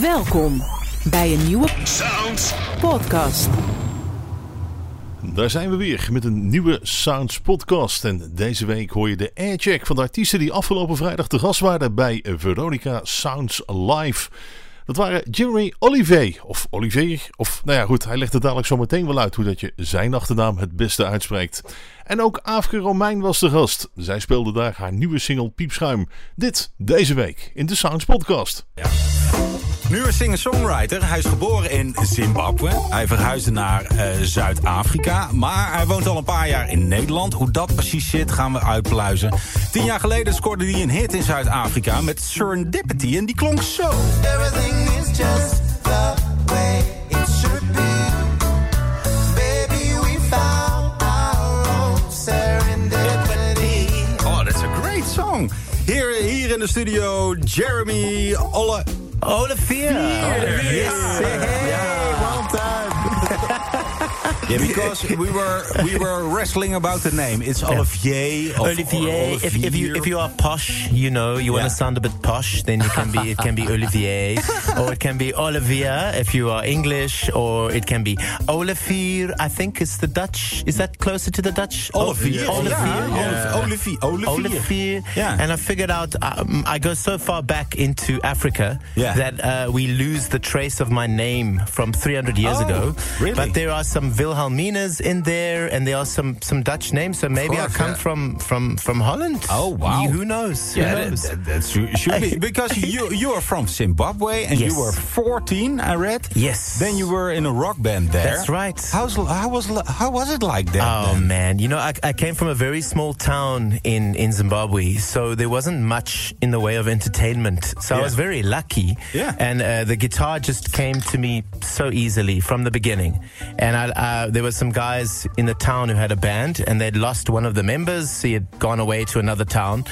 Welkom bij een nieuwe Sounds. podcast. Daar zijn we weer met een nieuwe Sounds podcast. En deze week hoor je de aircheck van de artiesten die afgelopen vrijdag te gast waren bij Veronica Sounds Live. Dat waren Jeremy Olivier, of Olivier, of nou ja goed, hij legt het dadelijk zo meteen wel uit hoe dat je zijn achternaam het beste uitspreekt. En ook Aafke Romein was de gast. Zij speelde daar haar nieuwe single Piepschuim. Dit deze week in de Sounds podcast. Nieuwe singer-songwriter. Hij is geboren in Zimbabwe. Hij verhuisde naar eh, Zuid-Afrika. Maar hij woont al een paar jaar in Nederland. Hoe dat precies zit, gaan we uitpluizen. Tien jaar geleden scoorde hij een hit in Zuid-Afrika met Serendipity. En die klonk zo. Everything is just the way it should be. Baby, we found our own serendipity. Oh, that's a great song. Hier, hier in de studio, Jeremy Olle... Olivier. Olivier. Yes. Hey, well done. Yeah, because we were we were wrestling about the name. It's Olivier. Of, Olivier. If, if you if you are posh, you know, you want to sound a bit posh, then you can be it can be Olivier, or it can be Olivier if you are English, or it can be Olivier. I think it's the Dutch. Is that closer to the Dutch? Olivier. Olivier. Yeah. Olivier. Olivier. Olivier. Yeah. And I figured out um, I go so far back into Africa Yeah. that uh, we lose the trace of my name from 300 years Oh, ago. really? But there are some Wilhelminas in there, and there are some some Dutch names. So maybe course, I come yeah. from from from Holland. Oh, wow. You- Who knows? Yeah, Who that, knows? that, that should should be because you you are from Zimbabwe and Yes. you were 14. I read. Yes. Then you were in a rock band there. That's right. How's how was how was it like that? Oh then? man, you know, I, I came from a very small town in, in Zimbabwe, so there wasn't much in the way of entertainment. So I was very lucky. Yeah. And uh, the guitar just came to me so easily from the beginning. And I, uh, there were some guys in the town who had a band, and they'd lost one of the members. He had gone away to another town.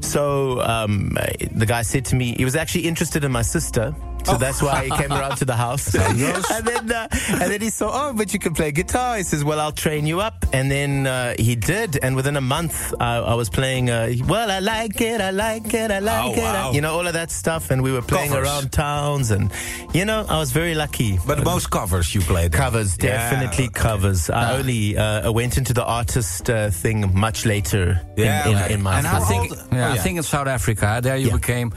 So um, the guy said to me, he was actually interested in my sister. So that's why he came around to the house. and then uh, and then he saw, oh, but you can play guitar. He says, well, I'll train you up. And then uh, he did. And within a month, I, I was playing, uh, well, I like it, I like it, I like Oh, it. Wow. You know, all of that stuff. And we were playing Covers. around towns. And, you know, I was very lucky. But the most covers you played. then. Covers, Yeah, definitely okay. covers. I only uh, went into the artist uh, thing much later in- Yeah, in, okay. in, my And. I think, yeah, oh, I think in South Africa, there you Yeah. became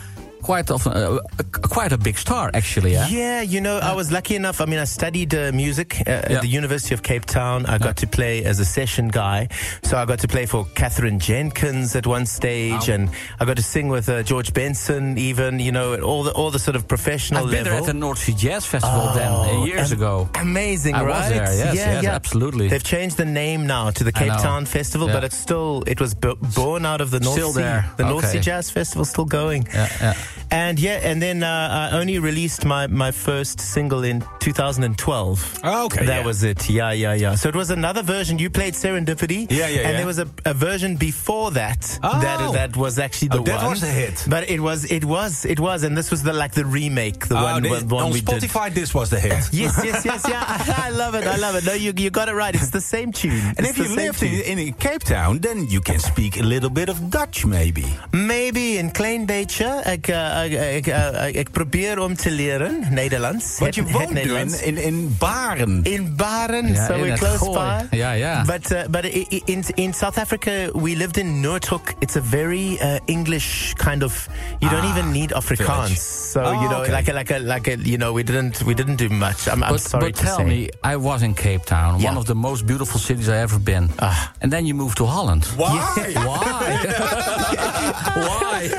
quite often uh, uh, quite a big star, actually. Yeah. Yeah, you know, I was lucky enough. I mean, I studied uh, music uh, Yeah. at the University of Cape Town. I got to play as a session guy. So I got to play for Katherine Jenkins at one stage, and I got to sing with uh, George Benson, even, you know, at all the, all the sort of professional I've been there at the North Sea Jazz Festival then uh, years am- ago. Amazing, I was right? there, yes, yeah, yes, yeah. absolutely. They've changed the name now to the Cape. Town Festival, but it's still it was b- born out of the North Still Sea. there. The North Sea Jazz Festival still going. Yeah, yeah. And yeah, and then uh, I only released my, my first single in 2012. Oh, okay, That yeah. was it. Yeah, yeah, yeah. So it was another version. You played Serendipity. Yeah, yeah, And yeah. there was a, a version before that. Oh. That that was actually the Oh, that one. was the hit. But it was it was it was, and this was the like the remake, the Oh, one, this- one, on we did. Spotify, this was the hit. Yes, yes, yes, yeah. I love it. I love it. No, you you got it right. It's the same tune. And It's if you lived in, in Cape Town, then you can speak a little bit of Dutch, maybe. Maybe in klein beetje. Ik, uh, ik, ik, uh, ik probeer om te leren Nederlands. Het- het won't do Nederlands. in, in, in Baren. in Baren, Yeah, so in we're close Gooi. by. Yeah, yeah. But uh, but i- i- in in South Africa, we lived in Noordhoek. It's a very uh, English kind of. You don't Ah, even need Afrikaans. village. So Oh, you know, okay. like a like a like a you know, we didn't we didn't do much. I'm, I'm But, sorry but to tell say. me, I was in Cape Town, Yeah. one of the most beautiful cities I ever been. Ah. And then you moved to Holland. Why? Why? Why?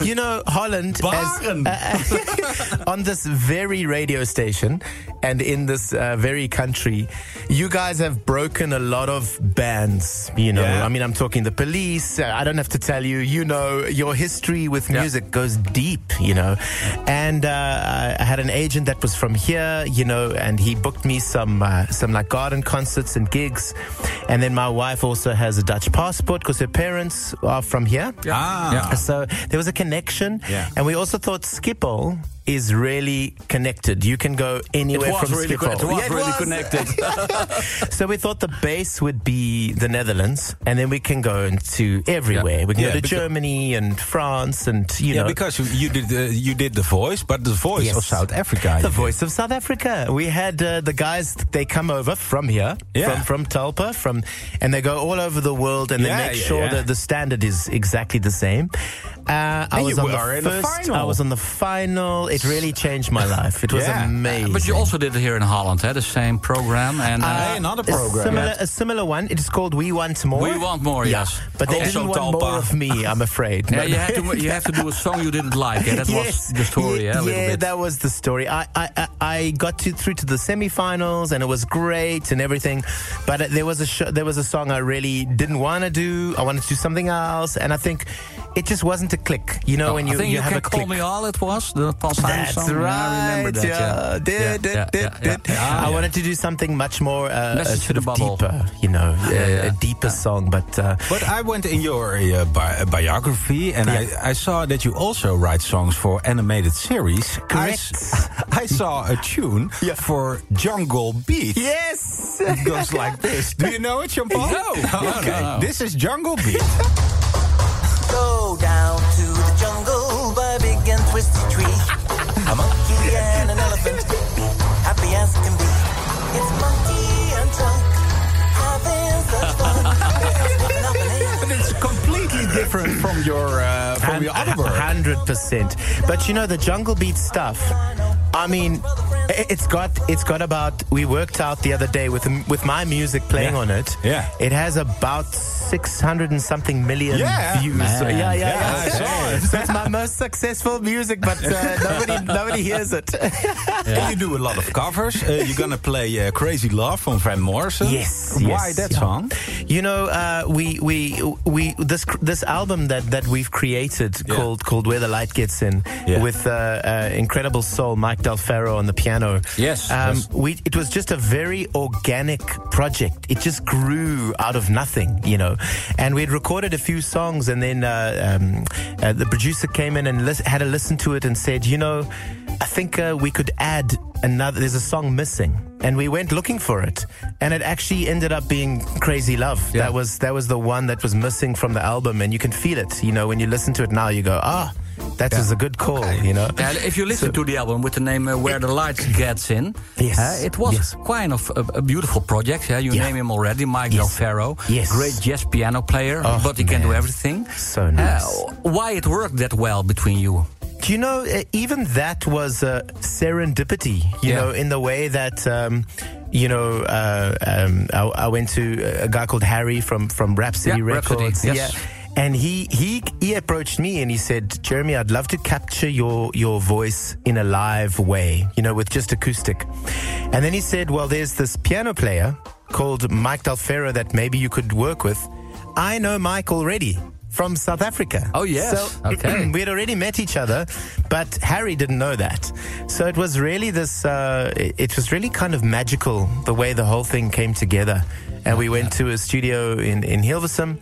you know, Holland Baarn. as, uh, on this very radio station and in this uh, very country, you guys have broken a lot of bands. You know, Yeah. I mean, I'm talking the police. Uh, I don't have to tell you. You know, your history with Yeah. music goes deep. You know, and uh, I had an agent that was from here. You know, and he booked me some uh, some like garden concerts and gigs. And then my wife also has a Dutch passport because her parents are from here. Ah. Yeah. So there was a connection. Yeah. And we also thought Schiphol is really connected. You can go anywhere from really, Schiphol. it was Yeah, it really was. connected. So we thought the base would be the Netherlands, and then we can go into everywhere. Yeah. We can Yeah, go to Germany and France, and you Yeah, know, because you, did uh, you did the voice, but the voice Yes. of South Africa. the voice of South Africa. We had uh, the guys; they come over from here, Yeah. from from Talpa, from, and they go all over the world, and they make sure that the standard is exactly the same. Uh, I was on the the first. final. I was on the final. It really changed my life. It was Yeah. amazing. but you also did it here in Holland, hè? the same program. And uh, Hey, another a program. similar, a similar one. It is called We Want More. We Want More, Yeah. yes. But they Also didn't want Talpa. more of me. I'm afraid. yeah, you have to you have to do a song you didn't like. Yeah? That was the story. Yeah, Yeah, a little yeah, bit. that was the story. I, I, I I got to, through to the semifinals and it was great and everything, but uh, there was a sh- there was a song I really didn't want to do. I wanted to do something else, and I think it just wasn't a click. You know, Oh, when I you think you, you, have can a call me all. It was the Paul Simon That's song. right. I remember that. yeah. Yeah, Yeah, yeah, yeah, yeah. I wanted to do something much more uh, uh, sort of bubble. deeper, you know, uh, yeah. a deeper song. But uh, But I went in your uh, bi- biography and I, I saw that you also write songs for animated series. I, Correct. s- I saw a tune Yeah. for Jungle Beat. yes, It goes like this. Do you know it, Jean-Paul? No. No, Okay, no, no. this is Jungle Beat. Go down to the jungle by a big and twisty tree. A monkey and an elephant, happy as can be. It's monkey and trunk having such fun. And. But it's completely different from your uh, from your other work. Hundred percent. But you know the jungle beat stuff. I mean, it's got it's got about. We worked out the other day with with my music playing Yeah. on it. Yeah. It has about six hundred and something million Yeah. views. So, yeah, yeah, Yeah, yeah. I. So it's my most successful music, but uh, nobody nobody hears it. And you do a lot of covers. Uh, you're gonna play uh, "Crazy Love" from Van Morrison. Yes. Why yes, that yeah. song? You know, uh, we we we this this album that that we've created Yeah. called called Where the Light Gets In Yeah. with uh, uh, incredible soul Mike Del Ferro on the piano. Yes, um, yes. we it was just a very organic project. It just grew out of nothing, you know. And we'd recorded a few songs, and then uh, um, uh, the producer came in and lis- had a listen to it and said, you know, I think uh, we could add another. There's a song missing, and we went looking for it, and it actually ended up being "Crazy Love." Yeah. That was that was the one that was missing from the album, and you can feel it. You know, when you listen to it now, you go, ah, that was a good call. You know. Yeah, if you listen to the album with the name uh, Where the Light Gets In, Yes, uh, it was yes. kind of a, a beautiful project. Yeah, you Yeah. name him already, Mike Yes. Del Yes. Great jazz piano player, Oh, but he can do everything. So nice. Uh, why it worked that well between you? Do you know, uh, even that was uh, serendipity, you Yeah. know, in the way that, um, you know, uh, um, I, I went to a guy called Harry from, from Rhapsody Yeah, Rhapsody, Records. yes. And he, he he approached me and he said, Jeremy, I'd love to capture your, your voice in a live way, you know, with just acoustic. And then he said, Well, there's this piano player called Mike Del that maybe you could work with. I know Mike already from South Africa. Oh, yes. So Okay. we had already met each other, but Harry didn't know that. So it was really this, uh, it, it was really kind of magical the way the whole thing came together. And we went to a studio in, in Hilversum.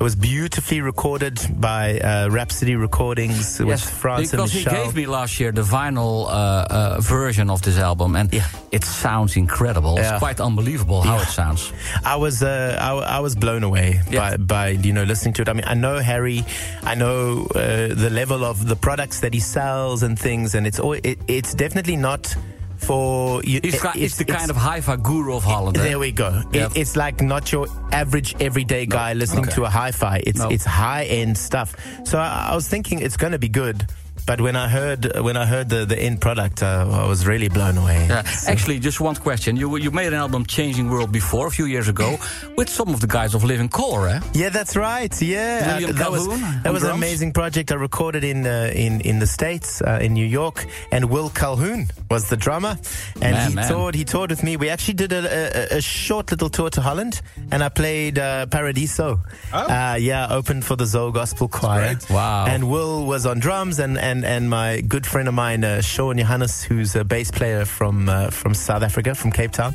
It was beautifully recorded by uh, Rhapsody Recordings with France and because he gave me last year the vinyl uh, uh, version of this album, and Yeah. it sounds incredible. Yeah. It's quite unbelievable how Yeah. it sounds. I was uh, I, I was blown away by, by you know listening to it. I mean, I know Harry, I know uh, the level of the products that he sells and things, and it's al- it, it's definitely not for you. He's, it- ki- he's the kind of hi-fi guru of Holland. eh? There we go. Yeah. It, it's like not your average everyday guy listening Okay. to a hi-fi. It's No. it's high end stuff. So I, I was thinking it's going to be good. But when I heard when I heard the, the end product, uh, I was really blown away. Yeah. Actually, just one question. You you made an album, Changing World, before a few years ago, with some of the guys of Living Colour, eh? Yeah, that's right. Yeah, William that was Calhoun that on was an amazing project. I recorded in uh, in in the states uh, in New York, and Will Calhoun was the drummer, and Man, he man. toured. He toured with me. We actually did a, a, a short little tour to Holland, and I played uh, Paradiso. Uh, yeah, opened for the Soweto Gospel Choir. Wow. And Will was on drums, and and, and my good friend of mine, uh, Sean Johannes, who's a bass player from uh, from South Africa, from Cape Town.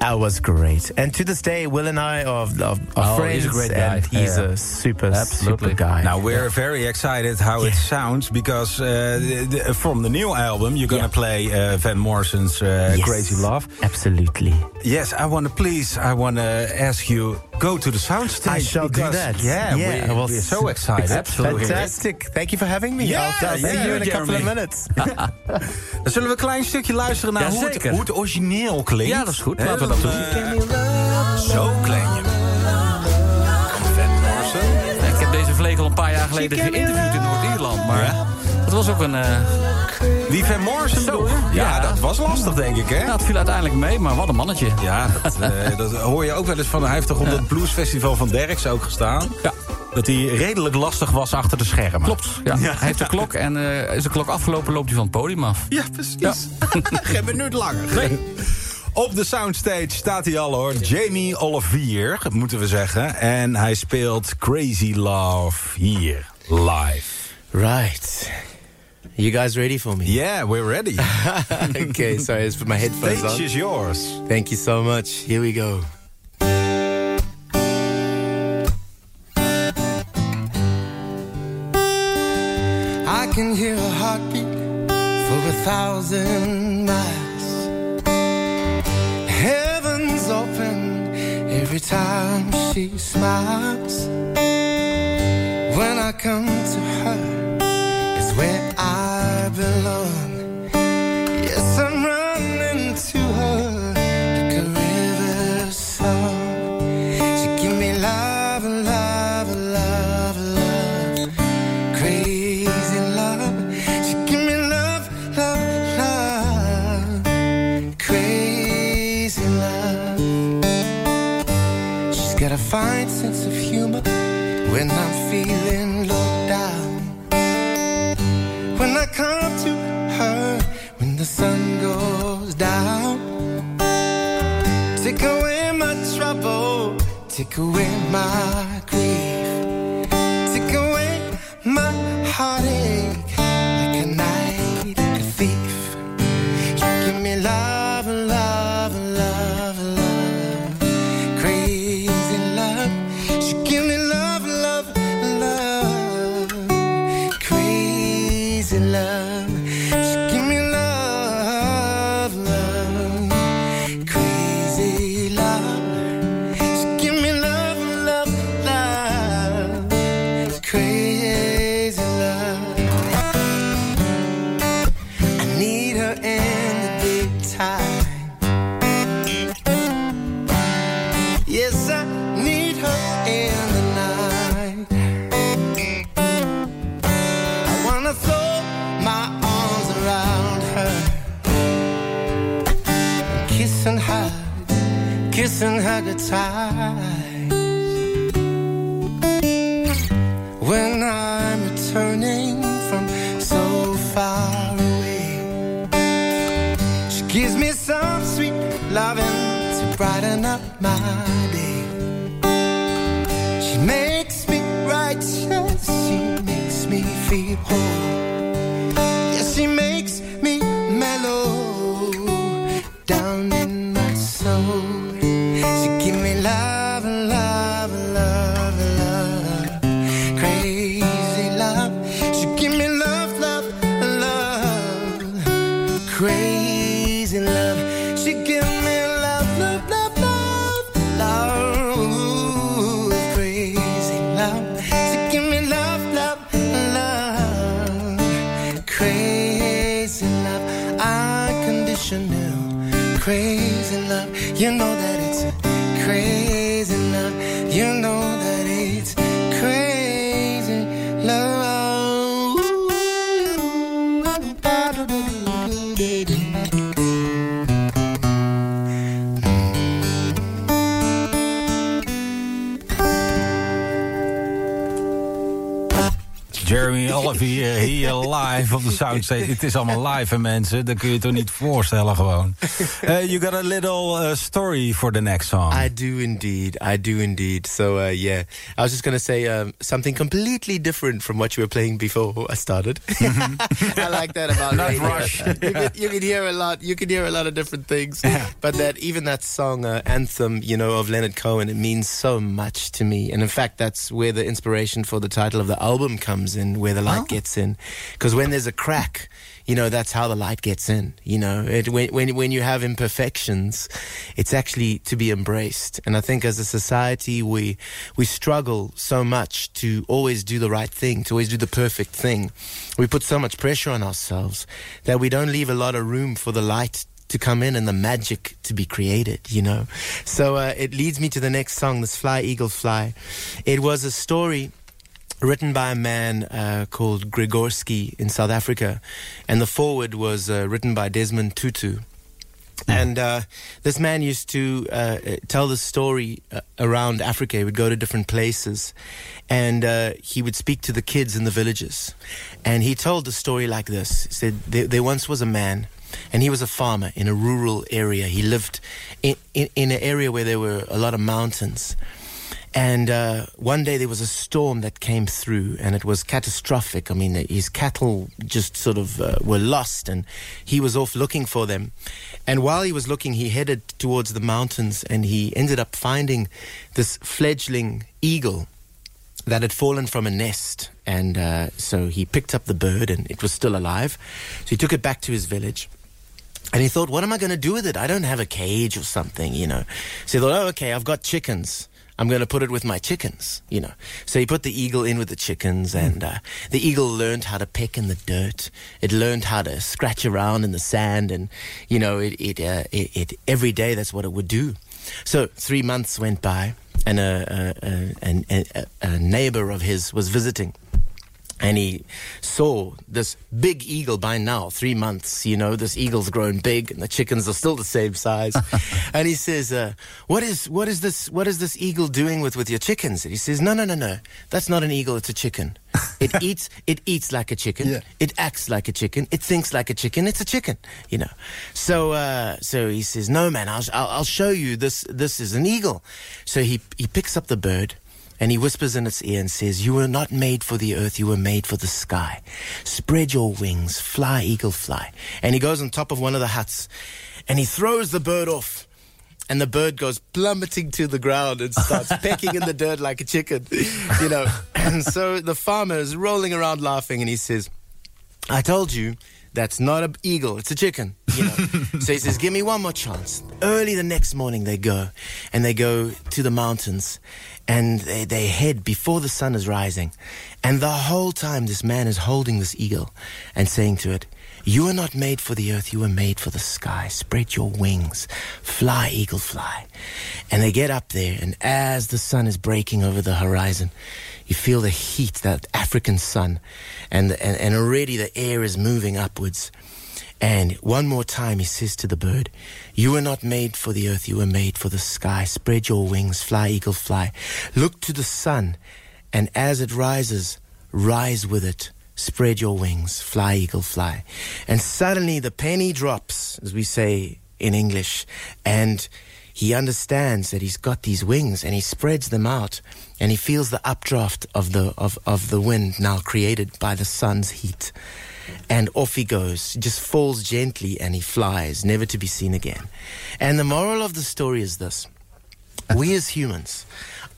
That was great. And to this day, Will and I are, are, are Oh, friends. he's a great guy. And he's Yeah. a super, Absolutely. super guy. Now we're very excited how it sounds because uh, the, the- from the new album you're gonna Yeah. play uh, Van Morrison's uh, Yes. Crazy Love. Absolutely. Yes, I want to please. I want to ask you go to the soundstage. I shall do that. Yeah, yeah. we, we're so excited. Absolutely. Fantastic. Thank you for having me. Yeah, I'll, I'll see you in a couple of minutes. Dan zullen we een klein stukje luisteren naar Ja, hoe, het, hoe het origineel klinkt. Ja, dat is goed. Laten we dat eh, zo klein je. Ik heb deze vlegel een paar jaar geleden geïnterviewd in Noord-Ierland. Maar het was ook een... eh, Die Van Morrison Zo, bedoel je? Ja, ja. dat was lastig denk ik hè? nou, het viel uiteindelijk mee, maar wat een mannetje. Ja, dat, eh, dat hoor je ook wel eens van. Hij heeft toch op het bluesfestival van Derks ook gestaan. Ja. Dat hij redelijk lastig was achter de schermen. Klopt, ja. Hij heeft de klok en eh, is de klok afgelopen, loopt hij van het podium af. Ja, precies. Geen minuut langer. Nee. Op de soundstage staat hij al hoor. Jamie Olivier, moeten we zeggen. En hij speelt Crazy Love hier, live. Right. You guys ready for me? Yeah, we're ready. okay, sorry, let's put my headphones Stage on. is yours. Thank you so much. Here we go. I can hear a heartbeat for a thousand miles. Heaven's open every time she smiles. When I come to her, fine sense of humor when I'm feeling low down. When I come to her, when the sun goes down, take away my trouble, take away my grief, and hug her tight. Live op de soundstage. Het is allemaal live, hè, mensen. Dat kun je toch niet voorstellen gewoon. Uh, you got a little uh, story for the next song. I do indeed. I do indeed. So, uh, yeah. I was just going to say um, something completely different from what you were playing before I started. I like that about Not radio. rush. you, can, you can hear a lot. You can hear a lot of different things. But that even that song, uh, Anthem, you know, of Leonard Cohen, it means so much to me. And in fact, that's where the inspiration for the title of the album comes in, where the light gets in. Because when there's a crack, you know, that's how the light gets in. You know, it, when, when, when you have imperfections, it's actually to be embraced. And I think as a society, we, we struggle so much to always do the right thing, to always do the perfect thing. We put so much pressure on ourselves that we don't leave a lot of room for the light to come in and the magic to be created, you know. So uh, it leads me to the next song, this Fly Eagle Fly. It was a story written by a man uh, called Gregorowski in South Africa, and the foreword was uh, written by Desmond Tutu. And uh, this man used to uh, tell the story uh, around Africa. He would go to different places, and uh, he would speak to the kids in the villages. And he told the story like this: He said, "There, there once was a man." And he was a farmer in a rural area. He lived in, in, in an area where there were a lot of mountains. And uh, one day there was a storm that came through, and it was catastrophic. I mean, his cattle just sort of uh, were lost, and he was off looking for them. And while he was looking, he headed towards the mountains, and he ended up finding this fledgling eagle that had fallen from a nest. And uh, so he picked up the bird, and it was still alive. So he took it back to his village. And he thought, what am I going to do with it? I don't have a cage or something, you know. So he thought, oh, okay, I've got chickens. I'm going to put it with my chickens, you know. So he put the eagle in with the chickens, and uh, the eagle learned how to peck in the dirt. It learned how to scratch around in the sand, and you know, it it, uh, it, it every day that's what it would do. So three months went by, and a, a, a, a, a neighbor of his was visiting and he saw this big eagle by now, three months, you know, this eagle's grown big and the chickens are still the same size. and he says, uh, what is, what is this, what is this eagle doing with, with your chickens? And he says, no, no, no, no, that's not an eagle, it's a chicken. It eats, it eats like a chicken. Yeah. It acts like a chicken. It thinks like a chicken. It's a chicken, you know. So, uh, so he says, no, man, I'll, I'll, I'll show you this, this is an eagle. So he, he picks up the bird and he whispers in its ear and says, You were not made for the earth, you were made for the sky. Spread your wings, fly, eagle, fly. And he goes on top of one of the huts and he throws the bird off. And the bird goes plummeting to the ground and starts pecking in the dirt like a chicken, you know. And so the farmer is rolling around laughing and he says, I told you that's not an eagle, it's a chicken. You know. so he says, Give me one more chance. Early the next morning they go and they go to the mountains and they, they head before the sun is rising. And the whole time this man is holding this eagle and saying to it, You are not made for the earth, you were made for the sky. Spread your wings. Fly, eagle, fly. And they get up there, and as the sun is breaking over the horizon, you feel the heat, that African sun, and, and, and already the air is moving upwards. And one more time, he says to the bird, You were not made for the earth, you were made for the sky. Spread your wings, fly, eagle, fly. Look to the sun, and as it rises, rise with it. Spread your wings, fly, eagle, fly. And suddenly the penny drops, as we say in English, and he understands that he's got these wings and he spreads them out and he feels the updraft of the of, of the wind now created by the sun's heat. And off he goes just falls gently and he flies never to be seen again. And the moral of the story is this. We as humans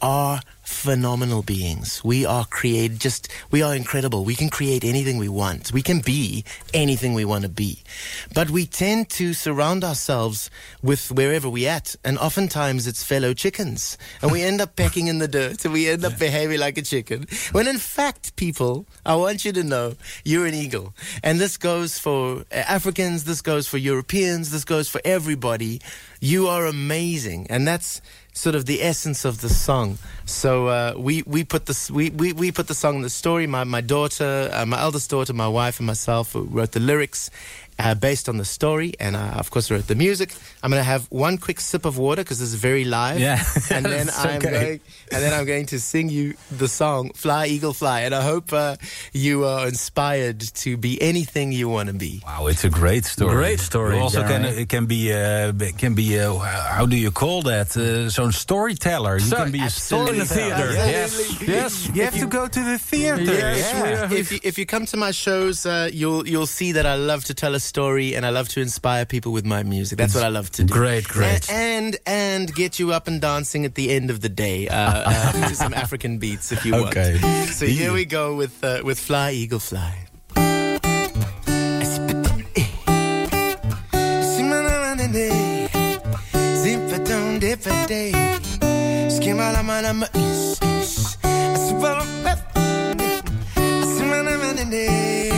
are phenomenal beings. We are created just, we are incredible. We can create anything we want. We can be anything we want to be. But we tend to surround ourselves with wherever we're at. And oftentimes it's fellow chickens. And we end up pecking in the dirt and we end up behaving like a chicken. When in fact, people, I want you to know you're an eagle. And this goes for uh, Africans, this goes for Europeans, this goes for everybody. You are amazing. And that's, sort of the essence of the song. So uh, we we put this we, we, we put the song in the story. My my daughter, uh, my eldest daughter, my wife, and myself wrote the lyrics, uh, based on the story, and I, of course, wrote the music. I'm going to have one quick sip of water because this is very live. Yeah. and then That's I'm okay. going, and then I'm going to sing you the song "Fly Eagle Fly," and I hope uh, you are inspired to be anything you want to be. Wow, it's a great story. Great story, You also yeah, can right. it can be uh, can be uh, how do you call that? Uh, Zo'n storyteller. You So- can be a absolutely. In the theater. storyteller. Yes. Yes. You have to go to the theater. Yes, yeah. if you, if you come to my shows, uh, you'll you'll see that I love to tell a story and I love to inspire people with my music. That's what I love to do. Great, great. And and, and get you up and dancing at the end of the day uh, uh, to some African beats if you want. Okay. want. So here we go with uh, with Fly Eagle Fly.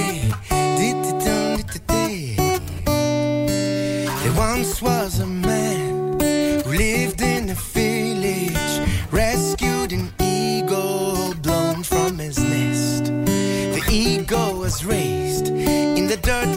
once was a man who lived in a village, rescued an eagle blown from his nest. The eagle was raised in the dirt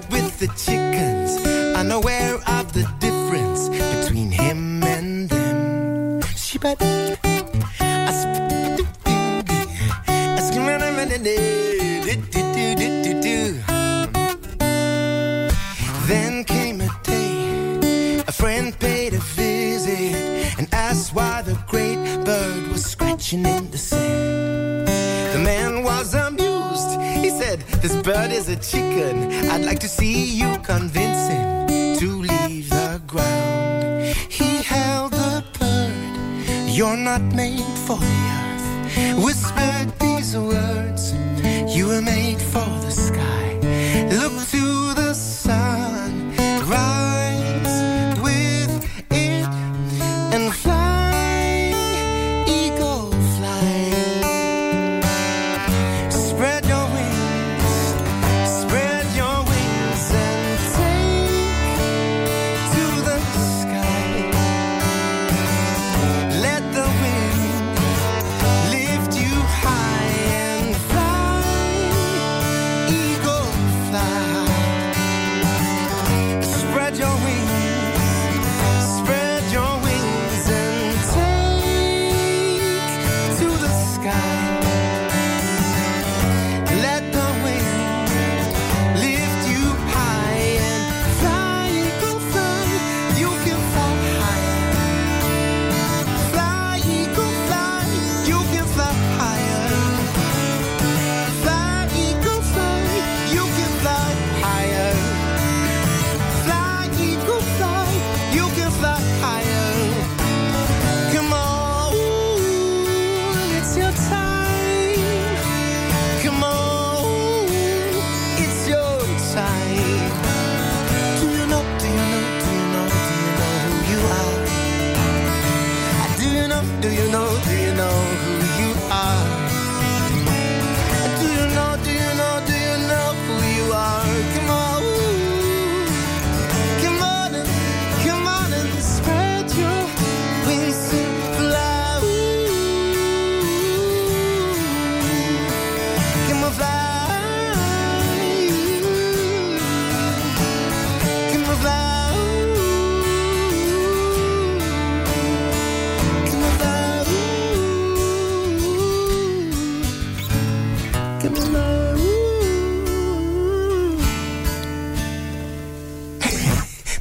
This bird is a chicken. I'd like to see you convince him to leave the ground. He held the bird. You're not made for the earth. Whispered these words. You were made for the sky.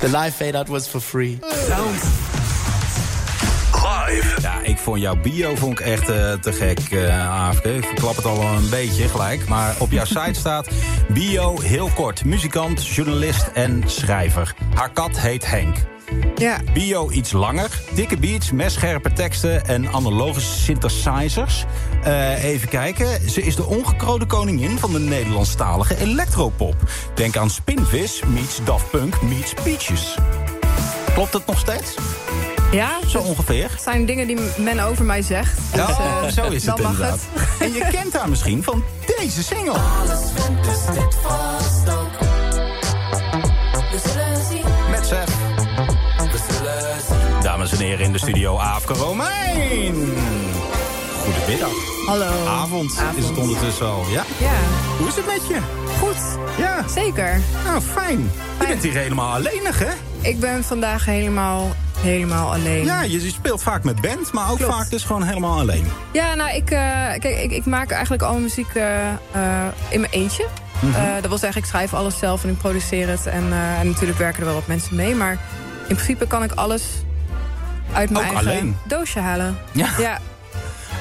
The live fade out was for free. Ja, ik vond jouw bio vond ik echt eh, te gek, eh AFK. Ik verklap het al een beetje gelijk. Maar op jouw site staat bio heel kort. Muzikant, journalist en schrijver. Haar kat heet Henk. Ja, Bio iets langer. Dikke beats, messcherpe teksten en analoge synthesizers. Eh, even kijken. Ze is de ongekroonde koningin van de Nederlandstalige electropop. Denk aan Spinvis meets Daft Punk meets Peaches. Klopt het nog steeds? ja Zo ongeveer. het zijn dingen die men over mij zegt. Dus, Oh, eh, zo is het dan mag inderdaad. het. En je kent haar misschien van deze single. Met Sef. Dames en heren in de studio, Aafke Romein. goedemiddag. Hallo. Avond, is het ondertussen al. Ja? Ja, Hoe is het met je? goed. Ja. Zeker. Nou, fijn. Je Fijn. bent hier helemaal alleenig, hè? Ik ben vandaag helemaal, helemaal alleen. Ja, je je speelt vaak met band, maar ook Klopt. vaak dus gewoon helemaal alleen. Ja, nou, ik, eh, kijk, ik, ik maak eigenlijk alle muziek eh, eh, in mijn eentje. Mhm. Dat wil zeggen, ik schrijf alles zelf en ik produceer het. En, en natuurlijk werken er wel wat mensen mee. Maar in principe kan ik alles uit mijn Ook eigen alleen? doosje halen. Ja. Ja,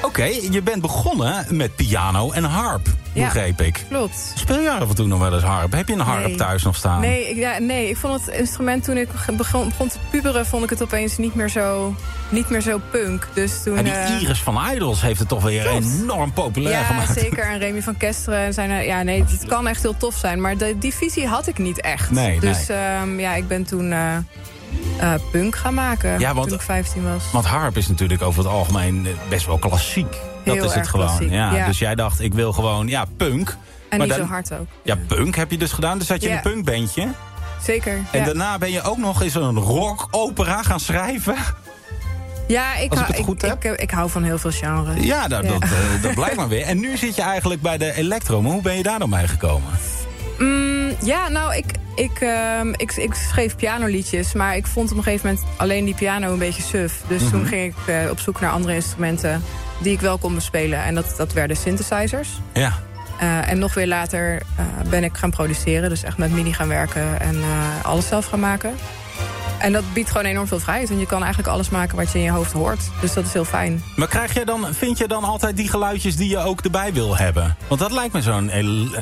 Oké, je bent begonnen met piano en harp, Ja. begreep ik. klopt. Speel je af en toe nog wel eens harp? Heb je een harp Nee. thuis nog staan? Nee ik, ja, nee, ik vond het instrument toen ik begon, begon te puberen... vond ik het opeens niet meer zo, niet meer zo punk. Dus toen... En die eh, Iris van Idols heeft het toch weer Klopt. enorm populair Ja, gemaakt. zeker. En Remy van Kesteren. Zijn er, ja, nee, het kan echt heel tof zijn. Maar de, die visie had ik niet echt. Nee, dus ehm, ja, ik ben toen eh, eh, punk gaan maken. Ja, want- toen ik 15 was. Want harp is natuurlijk over het algemeen eh, best wel klassiek. Dat Heel is het gewoon. Ja, ja. Dus jij dacht, ik wil gewoon, ja, punk. en maar niet dan- zo hard ook. Ja, punk heb je dus gedaan. Dus zat je een punkbandje. Zeker. En daarna ben je ook nog eens een rock-opera gaan schrijven. ja, ik, ik hou. Ik, ik hou van heel veel genres. Ja, dat, Ja. Dat, eh, dat blijkt maar weer. En nu zit je eigenlijk bij de electro. Maar hoe ben je daar dan bij gekomen? Mm, ja, nou, ik, ik, ehm, ik, ik schreef pianoliedjes. Maar ik vond op een gegeven moment alleen die piano een beetje suf. Dus Mhm. toen ging ik eh, op zoek naar andere instrumenten die ik wel kon bespelen. En dat, dat werden synthesizers. Ja. Eh, en nog weer later eh, ben ik gaan produceren. Dus echt met MIDI gaan werken en alles zelf gaan maken. En dat biedt gewoon enorm veel vrijheid. Want je kan eigenlijk alles maken wat je in je hoofd hoort. Dus dat is heel fijn. Maar krijg jij dan, vind je dan altijd die geluidjes die je ook erbij wil hebben? Want dat lijkt me zo'n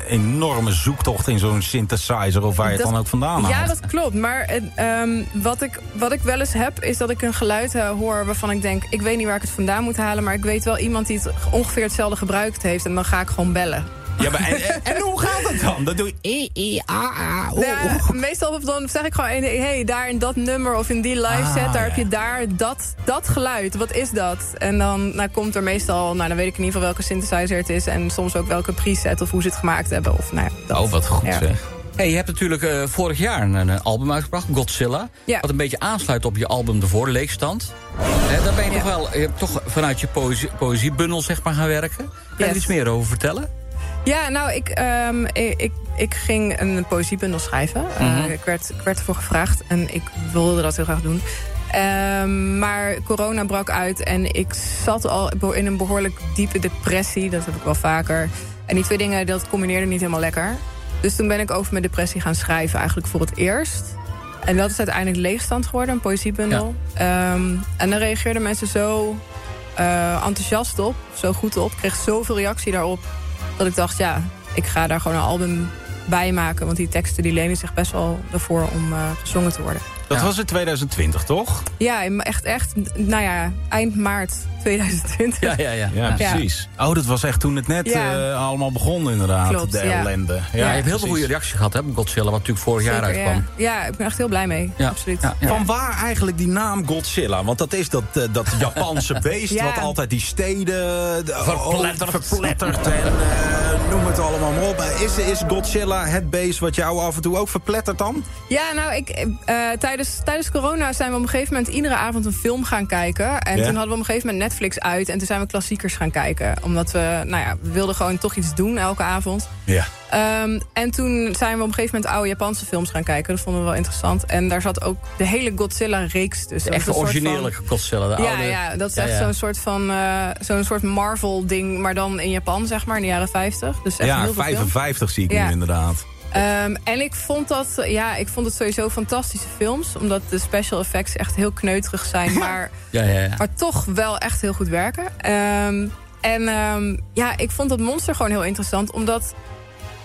enorme zoektocht in zo'n synthesizer... of waar je het dan ook vandaan haalt. Ja, dat klopt. Maar eh, ehm, wat, ik, wat ik wel eens heb, is dat ik een geluid eh, hoor waarvan ik denk... ik weet niet waar ik het vandaan moet halen... maar ik weet wel iemand die het ongeveer hetzelfde gebruikt heeft... en dan ga ik gewoon bellen. Ja, maar en, en, en hoe gaat het dan? Dan doe je... E, E, A, A, O, Ja, O. meestal dan zeg ik gewoon, hé, hey, daar in dat nummer of in die live Ah, set... daar ja. heb je daar dat, dat geluid. Wat is dat? En dan nou, komt er meestal, nou, dan weet ik in ieder geval welke synthesizer het is... en soms ook welke preset of hoe ze het gemaakt hebben. Of, nou, ja, dat. Oh, wat goed Ja. zeg. Hey, je hebt natuurlijk eh, vorig jaar een, een album uitgebracht, Godzilla. Ja. Wat een beetje aansluit op je album ervoor, Leegstand. Eh, daar ben je Ja. toch wel je hebt toch vanuit je poëzie, poëziebundel zeg maar, gaan werken. Kan je er iets meer over vertellen? Ja, nou, ik, ehm, ik, ik, ik ging een poëziebundel schrijven. Eh, Mhm. ik, werd, ik werd ervoor gevraagd en ik wilde dat heel graag doen. Ehm, maar corona brak uit en ik zat al in een behoorlijk diepe depressie. Dat heb ik wel vaker. En die twee dingen, dat combineerde niet helemaal lekker. Dus toen ben ik over mijn depressie gaan schrijven, eigenlijk voor het eerst. En dat is uiteindelijk leegstand geworden, een poëziebundel. Ehm, en daar reageerden mensen zo eh, enthousiast op, zo goed op. Ik kreeg zoveel reactie daarop dat ik dacht, ja, ik ga daar gewoon een album bij maken. Want die teksten die lenen zich best wel ervoor om eh, gezongen te worden. Dat Ja. was in 2020, toch? Ja, echt, echt, nou ja, eind maart 2020. ja, ja. Ja, Ja. precies. Oh, dat was echt toen het net Ja. eh, allemaal begon inderdaad, Klopt, de ja. ellende. Ja, Ja, je hebt heel veel precies. goede reacties gehad hè, op Godzilla, wat natuurlijk vorig jaar uitkwam. ja. ja, ik ben echt heel blij mee. Ja, Absoluut. ja, ja. Van waar eigenlijk die naam Godzilla? Want dat is dat, eh, dat Japanse beest... Ja. wat altijd die steden de- Verplettert. oh, verplettert en eh, noem het allemaal maar op. Is, is Godzilla het beest wat jou af en toe ook verplettert dan? Ja, nou, ik, eh, tijdens, tijdens corona zijn we op een gegeven moment iedere avond een film gaan kijken. En Ja. toen hadden we op een gegeven moment Netflix uit. En toen zijn we klassiekers gaan kijken. Omdat we, nou ja, we wilden gewoon toch iets doen elke avond. Ja. Ehm, en toen zijn we op een gegeven moment oude Japanse films gaan kijken. Dat vonden we wel interessant. En daar zat ook de hele Godzilla-reeks tussen. De originele van- Godzilla, de Ja, oude. ja, dat is Ja, echt ja. zo'n soort van eh, zo'n soort Marvel-ding, maar dan in Japan, zeg maar, in de jaren 50. Dus echt Ja, heel veel film. 55 zie ik Ja. nu inderdaad. Ehm, en ik vond dat, ja, ik vond het sowieso fantastische films, omdat de special effects echt heel kneuterig zijn, maar, Ja, ja, ja. maar toch wel echt heel goed werken. Ehm, en ehm, ja, ik vond dat monster gewoon heel interessant, omdat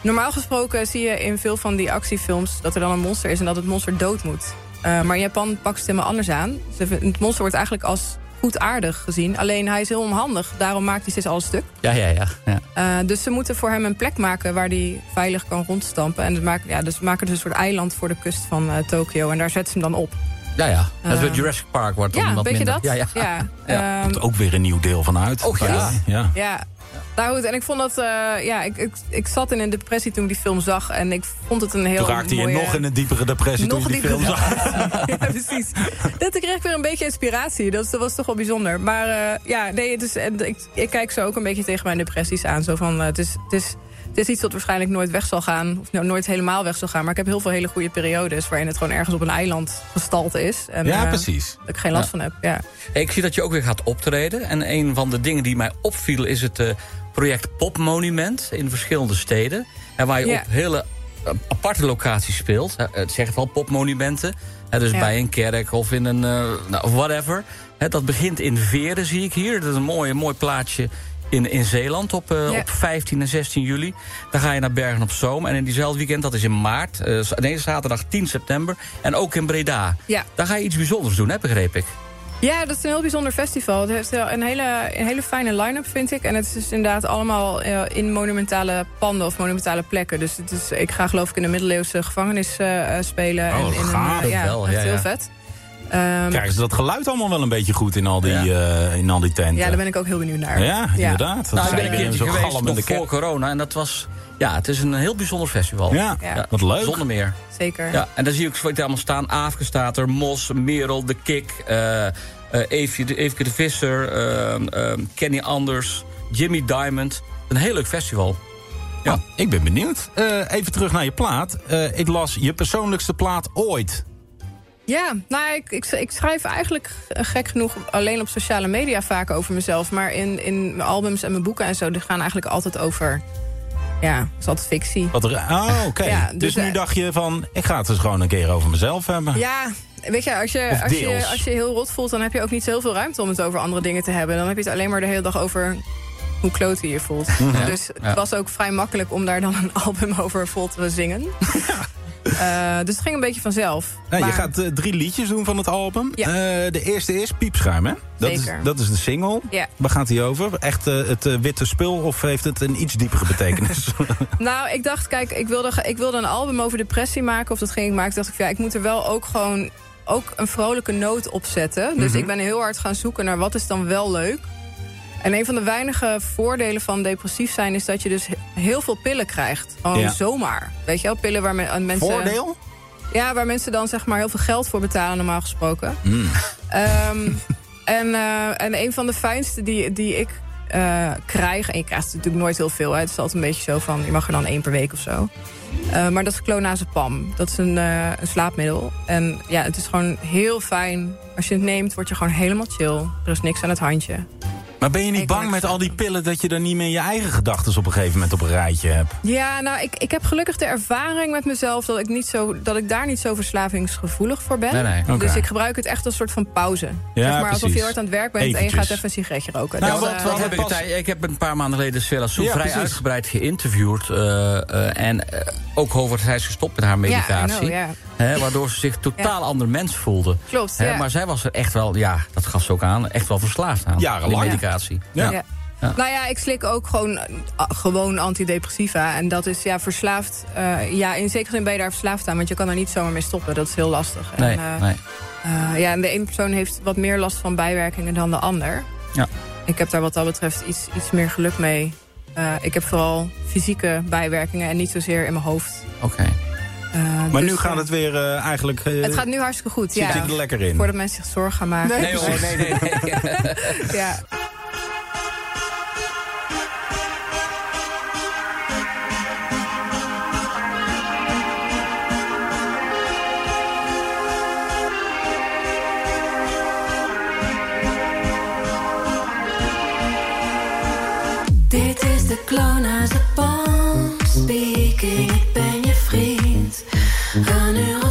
normaal gesproken zie je in veel van die actiefilms dat er dan een monster is en dat het monster dood moet. Maar in Japan pakt ze het helemaal anders aan. Het monster wordt eigenlijk als goedaardig gezien. Alleen hij is heel onhandig. Daarom maakt hij steeds alles stuk. ja, ja, ja, ja. Eh, dus ze moeten voor hem een plek maken waar hij veilig kan rondstampen. En ze maken, ja, dus maken dus een soort eiland voor de kust van eh, Tokio. En daar zetten ze hem dan op. Ja, ja. Dat is bij Jurassic Park wordt dan Ja, wat weet je minder. dat? Ja, ja. Ja. Ja. Ehm, Komt ook weer een nieuw deel van uit. Oh, ja. ja. Nou goed, en ik vond dat... eh, ja, ik, ik, ik zat in een depressie toen ik die film zag. En ik vond het een heel Toen raakte je nog in een diepere depressie toen je die film zag. ja, precies. Dat kreeg ik weer een beetje inspiratie. Dat, dat was toch wel bijzonder. Maar eh, ja, nee, het is, en ik, ik kijk zo ook een beetje tegen mijn depressies aan. Zo van, eh, het, is, het, is, het is iets dat waarschijnlijk nooit weg zal gaan. Of nou, nooit helemaal weg zal gaan. Maar ik heb heel veel hele goede periodes... waarin het gewoon ergens op een eiland gestald is. En, Ja, precies. Dat ik geen last Ja. van heb, ja. Hey, Ik zie dat je ook weer gaat optreden. En een van de dingen die mij opviel is het eh, project Popmonument in verschillende steden. En waar je Ja. op hele eh, aparte locaties speelt. Eh, Het zegt wel popmonumenten. Dus Ja. bij een kerk of in een eh, nou, whatever. Dat begint in Veren, zie ik hier. Dat is een mooi, mooi plaatsje in, in Zeeland op, Ja. op 15 en 16 juli. Dan ga je naar Bergen op Zoom. En in diezelfde weekend, dat is in maart. z- nee, zaterdag 10 september. En ook in Breda. Ja. Daar ga je iets bijzonders doen, hè, begreep ik. Ja, dat is een heel bijzonder festival. Het heeft wel een hele, een hele fijne line-up, vind ik. En het is dus inderdaad allemaal eh, in monumentale panden of monumentale plekken. Dus het is, ik ga geloof ik in de middeleeuwse gevangenis eh, eh, spelen. Oh, en in gaaf. een, ja, Wel, echt ja, heel ja. vet. Ehm, Krijgen ze dat geluid allemaal wel een beetje goed in al die, eh, in al die tenten? ja, daar ben ik ook heel benieuwd naar. Ja, inderdaad. Dat Nou, ik ben een je, keertje geweest nog voor corona. En dat was... Ja, het is een heel bijzonder festival. Ja, Ja. wat leuk. Zonder meer. Zeker. Ja, en dan zie ik zo allemaal staan. Aafke staat er, Mos, Merel, De Kik, eh eh Eefje, de, Eefke de Visser, ehm, ehm, Kenny Anders, Jimmy Diamond. Een heel leuk festival. Ja, ik ben benieuwd. Eh, even terug naar je plaat. Eh, ik las je persoonlijkste plaat ooit. Ja, nou, ik, ik, ik schrijf eigenlijk eh, gek genoeg alleen op sociale media vaak over mezelf. Maar in, in mijn albums en mijn boeken en zo, die gaan eigenlijk altijd over... Ja, het is altijd fictie. Wat er, oh, oké. Ja, dus, dus, nu eh, dacht je van, ik ga het dus gewoon een keer over mezelf hebben. Ja, weet je, als je, als je, als je heel rot voelt... dan heb je ook niet zoveel ruimte om het over andere dingen te hebben. Dan heb je het alleen maar de hele dag over hoe klote je je voelt. Dus het Ja. was ook vrij makkelijk om daar dan een album over vol te zingen. Eh, dus het ging een beetje vanzelf. Nou, je Maar- gaat eh, drie liedjes doen van het album. Ja. Eh, de eerste is Piepschuim, hè? Dat is, dat is de single. Ja. Waar gaat die over? Echt het witte spul of heeft het een iets diepere betekenis? Nou, ik dacht, kijk, ik wilde, ik wilde een album over depressie maken. Of dat ging ik maken. Toen dacht ik, ja, ik moet er wel ook gewoon ook een vrolijke noot op zetten. Dus ik ben heel hard gaan zoeken naar wat is dan wel leuk. En een van de weinige voordelen van depressief zijn... is dat je dus he- heel veel pillen krijgt. Gewoon Ja. zomaar. Weet je wel, pillen waar men, mensen... Voordeel? Ja, waar mensen dan zeg maar heel veel geld voor betalen, normaal gesproken. Ehm, en, eh, en een van de fijnste die, die ik eh, krijg... en je krijgt natuurlijk nooit heel veel. Hè, het is altijd een beetje zo van... je mag er dan één per week of zo. Eh, maar dat is clonazepam. Dat is een, een slaapmiddel. En ja, het is gewoon heel fijn. Als je het neemt, word je gewoon helemaal chill. Er is niks aan het handje. Maar ben je niet Ik bang met al die pillen... dat je dan niet meer je eigen gedachten op een gegeven moment op een rijtje hebt? Ja, nou, ik, ik heb gelukkig de ervaring met mezelf... dat ik, niet zo, dat ik daar niet zo verslavingsgevoelig voor ben. Nee, nee. Oké. Dus ik gebruik het echt als een soort van pauze. zeg maar alsof je heel hard aan het werk bent... en je gaat even een sigaretje roken. Nou, Dat, wat- eh, wat- Dat heb ik, pas- tijd- ik heb een paar maanden geleden Sela Soe Ja, vrij precies. uitgebreid geïnterviewd. eh, eh, en eh, ook over zij is gestopt met haar medicatie. Ja. Hè, waardoor ze zich totaal ander mens voelde. Klopt, Hè, ja. Maar zij was er echt wel, ja, dat gaf ze ook aan, echt wel verslaafd aan. Jarenlang. medicatie. Ja. Ja. Nou ja, ik slik ook gewoon, eh, gewoon antidepressiva. En dat is ja, verslaafd. eh, ja, in zekere zin ben je daar verslaafd aan. Want je kan er niet zomaar mee stoppen. Dat is heel lastig. Nee, en, eh, nee. eh, ja, en de ene persoon heeft wat meer last van bijwerkingen dan de ander. Ja. Ik heb daar wat dat betreft iets, iets meer geluk mee. Eh, ik heb vooral fysieke bijwerkingen en niet zozeer in mijn hoofd. Oké. Eh, Maar dus, nu gaat eh, het weer eh, eigenlijk... eh, Het gaat nu hartstikke goed, Zit ja. ik er lekker in? Voordat mensen zich zorgen gaan maken. Nee, hoor, nee, nee, nee. Ja. Dit is de clonazepam speaking. Ik ben je vriend, Un euro.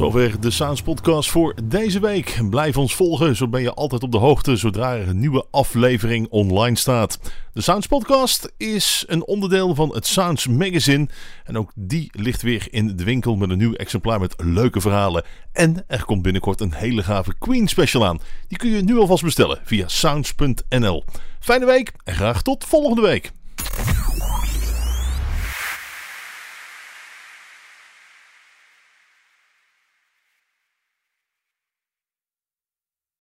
zover de Sounds Podcast voor deze week. Blijf ons volgen, zo ben je altijd op de hoogte zodra er een nieuwe aflevering online staat. De Sounds Podcast is een onderdeel van het Sounds Magazine. En ook die ligt weer in de winkel met een nieuw exemplaar met leuke verhalen. En er komt binnenkort een hele gave Queen special aan. Die kun je nu alvast bestellen via sounds.nl. Fijne week en graag tot volgende week.